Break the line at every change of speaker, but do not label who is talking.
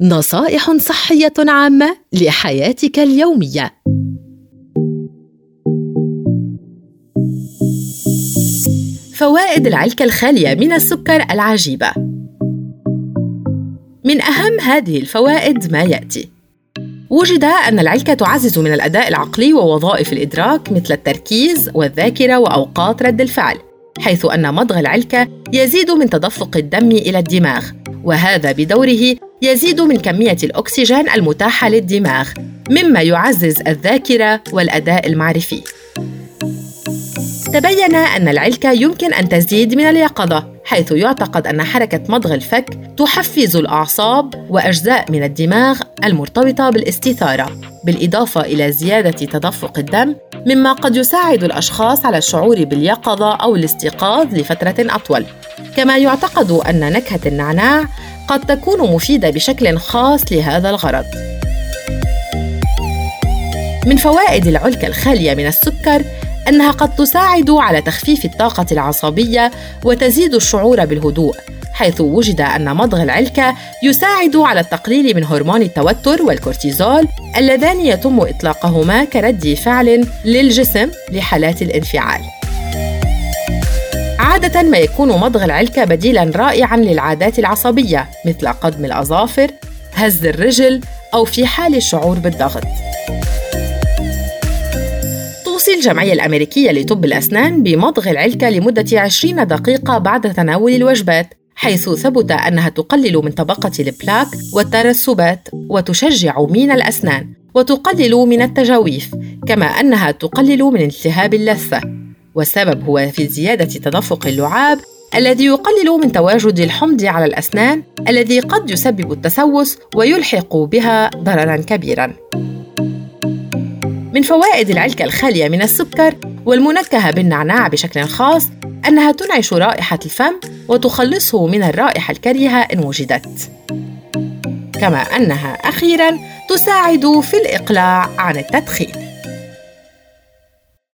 نصائح صحية عامة لحياتك اليومية. فوائد العلكة الخالية من السكر العجيبة من أهم هذه الفوائد ما يأتي وجد أن العلكة تعزز من الأداء العقلي ووظائف الإدراك مثل التركيز والذاكرة وأوقات رد الفعل حيث أن مضغ العلكة يزيد من تدفق الدم إلى الدماغ وهذا بدوره يزيد من كمية الأكسجين المتاحة للدماغ مما يعزز الذاكرة والأداء المعرفي. تبين أن العلكة يمكن أن تزيد من اليقظة. حيث يعتقد أن حركة مضغ الفك تحفز الأعصاب وأجزاء من الدماغ المرتبطة بالاستثارة بالإضافة إلى زيادة تدفق الدم مما قد يساعد الأشخاص على الشعور باليقظة أو الاستيقاظ لفترة أطول. كما يعتقد أن نكهة النعناع قد تكون مفيدة بشكل خاص لهذا الغرض. من فوائد العلكة الخالية من السكر أنها قد تساعد على تخفيف الطاقة العصبية وتزيد الشعور بالهدوء حيث وجد أن مضغ العلكة يساعد على التقليل من هرمون التوتر والكورتيزول اللذان يتم إطلاقهما كرد فعل للجسم لحالات الانفعال. عادة ما يكون مضغ العلكة بديلاً رائعاً للعادات العصبية مثل قدم الأظافر، هز الرجل أو في حال الشعور بالضغط. الجمعية الأمريكية لطب الأسنان بمضغ العلكة لمدة 20 دقيقة بعد تناول الوجبات حيث ثبت أنها تقلل من طبقة البلاك والترسبات وتشجع مين الأسنان وتقلل من التجاويف كما أنها تقلل من التهاب اللثة. والسبب هو في زيادة تدفق اللعاب الذي يقلل من تواجد الحمض على الأسنان الذي قد يسبب التسوس ويلحق بها ضررا كبيرا. من فوائد العلكة الخالية من السكر والمنكهة بالنعناع بشكل خاص أنها تنعش رائحة الفم وتخلصه من الرائحة الكريهة إن وجدت. كما أنها أخيراً تساعد في الإقلاع عن التدخين.